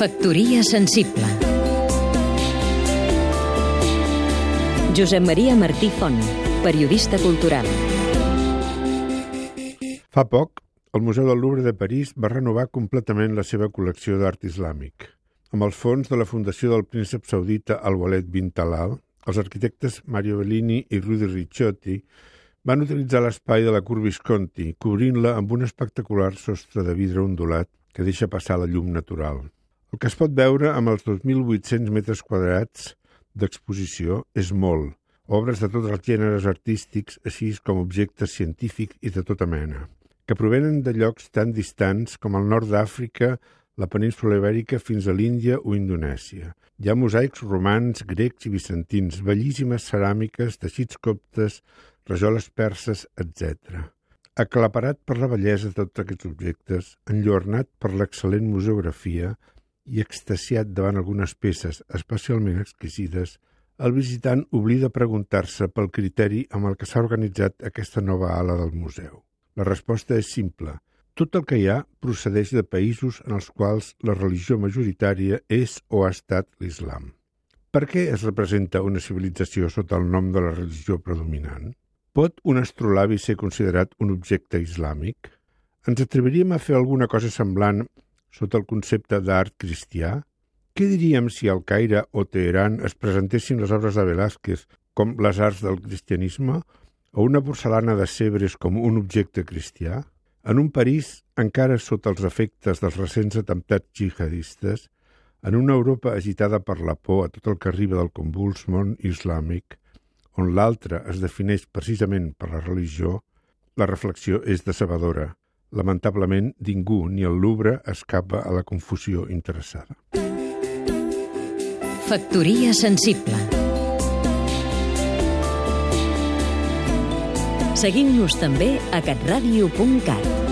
Factoria sensible Josep Maria Martí Font, periodista cultural Fa poc, el Museu del Louvre de París va renovar completament la seva col·lecció d'art islàmic. Amb els fons de la Fundació del Príncep Saudita Al-Walid bin Talal, els arquitectes Mario Bellini i Rudy Ricciotti van utilitzar l'espai de la Cur Visconti, cobrint-la amb un espectacular sostre de vidre ondulat que deixa passar la llum natural. El que es pot veure amb els 2.800 metres quadrats d'exposició és molt, obres de tots els gèneres artístics, així com objectes científics i de tota mena, que provenen de llocs tan distants com el nord d'Àfrica, la península Ibèrica fins a l'Índia o Indonèsia. Hi ha mosaics romans, grecs i bizantins, bellíssimes ceràmiques, teixits coptes, rajoles perses, etc. Aclaparat per la bellesa de tots aquests objectes, enllornat per l'excel·lent museografia i extasiat davant algunes peces especialment exquisides, el visitant oblida preguntar-se pel criteri amb el que s'ha organitzat aquesta nova ala del museu. La resposta és simple. Tot el que hi ha procedeix de països en els quals la religió majoritària és o ha estat l'islam. Per què es representa una civilització sota el nom de la religió predominant? Pot un astrolabi ser considerat un objecte islàmic? Ens atreviríem a fer alguna cosa semblant sota el concepte d'art cristià? Què diríem si al Caire o Teheran es presentessin les obres de Velázquez com les arts del cristianisme o una porcelana de Sebres com un objecte cristià? En un París, encara sota els efectes dels recents atemptats jihadistes, en una Europa agitada per la por a tot el que arriba del convuls món islàmic, on l'altre es defineix precisament per la religió, la reflexió és decebedora. Lamentablement, ningú, ni el Louvre, escapa a la confusió interessada. Factoria sensible Seguim-nos també a catradio.cat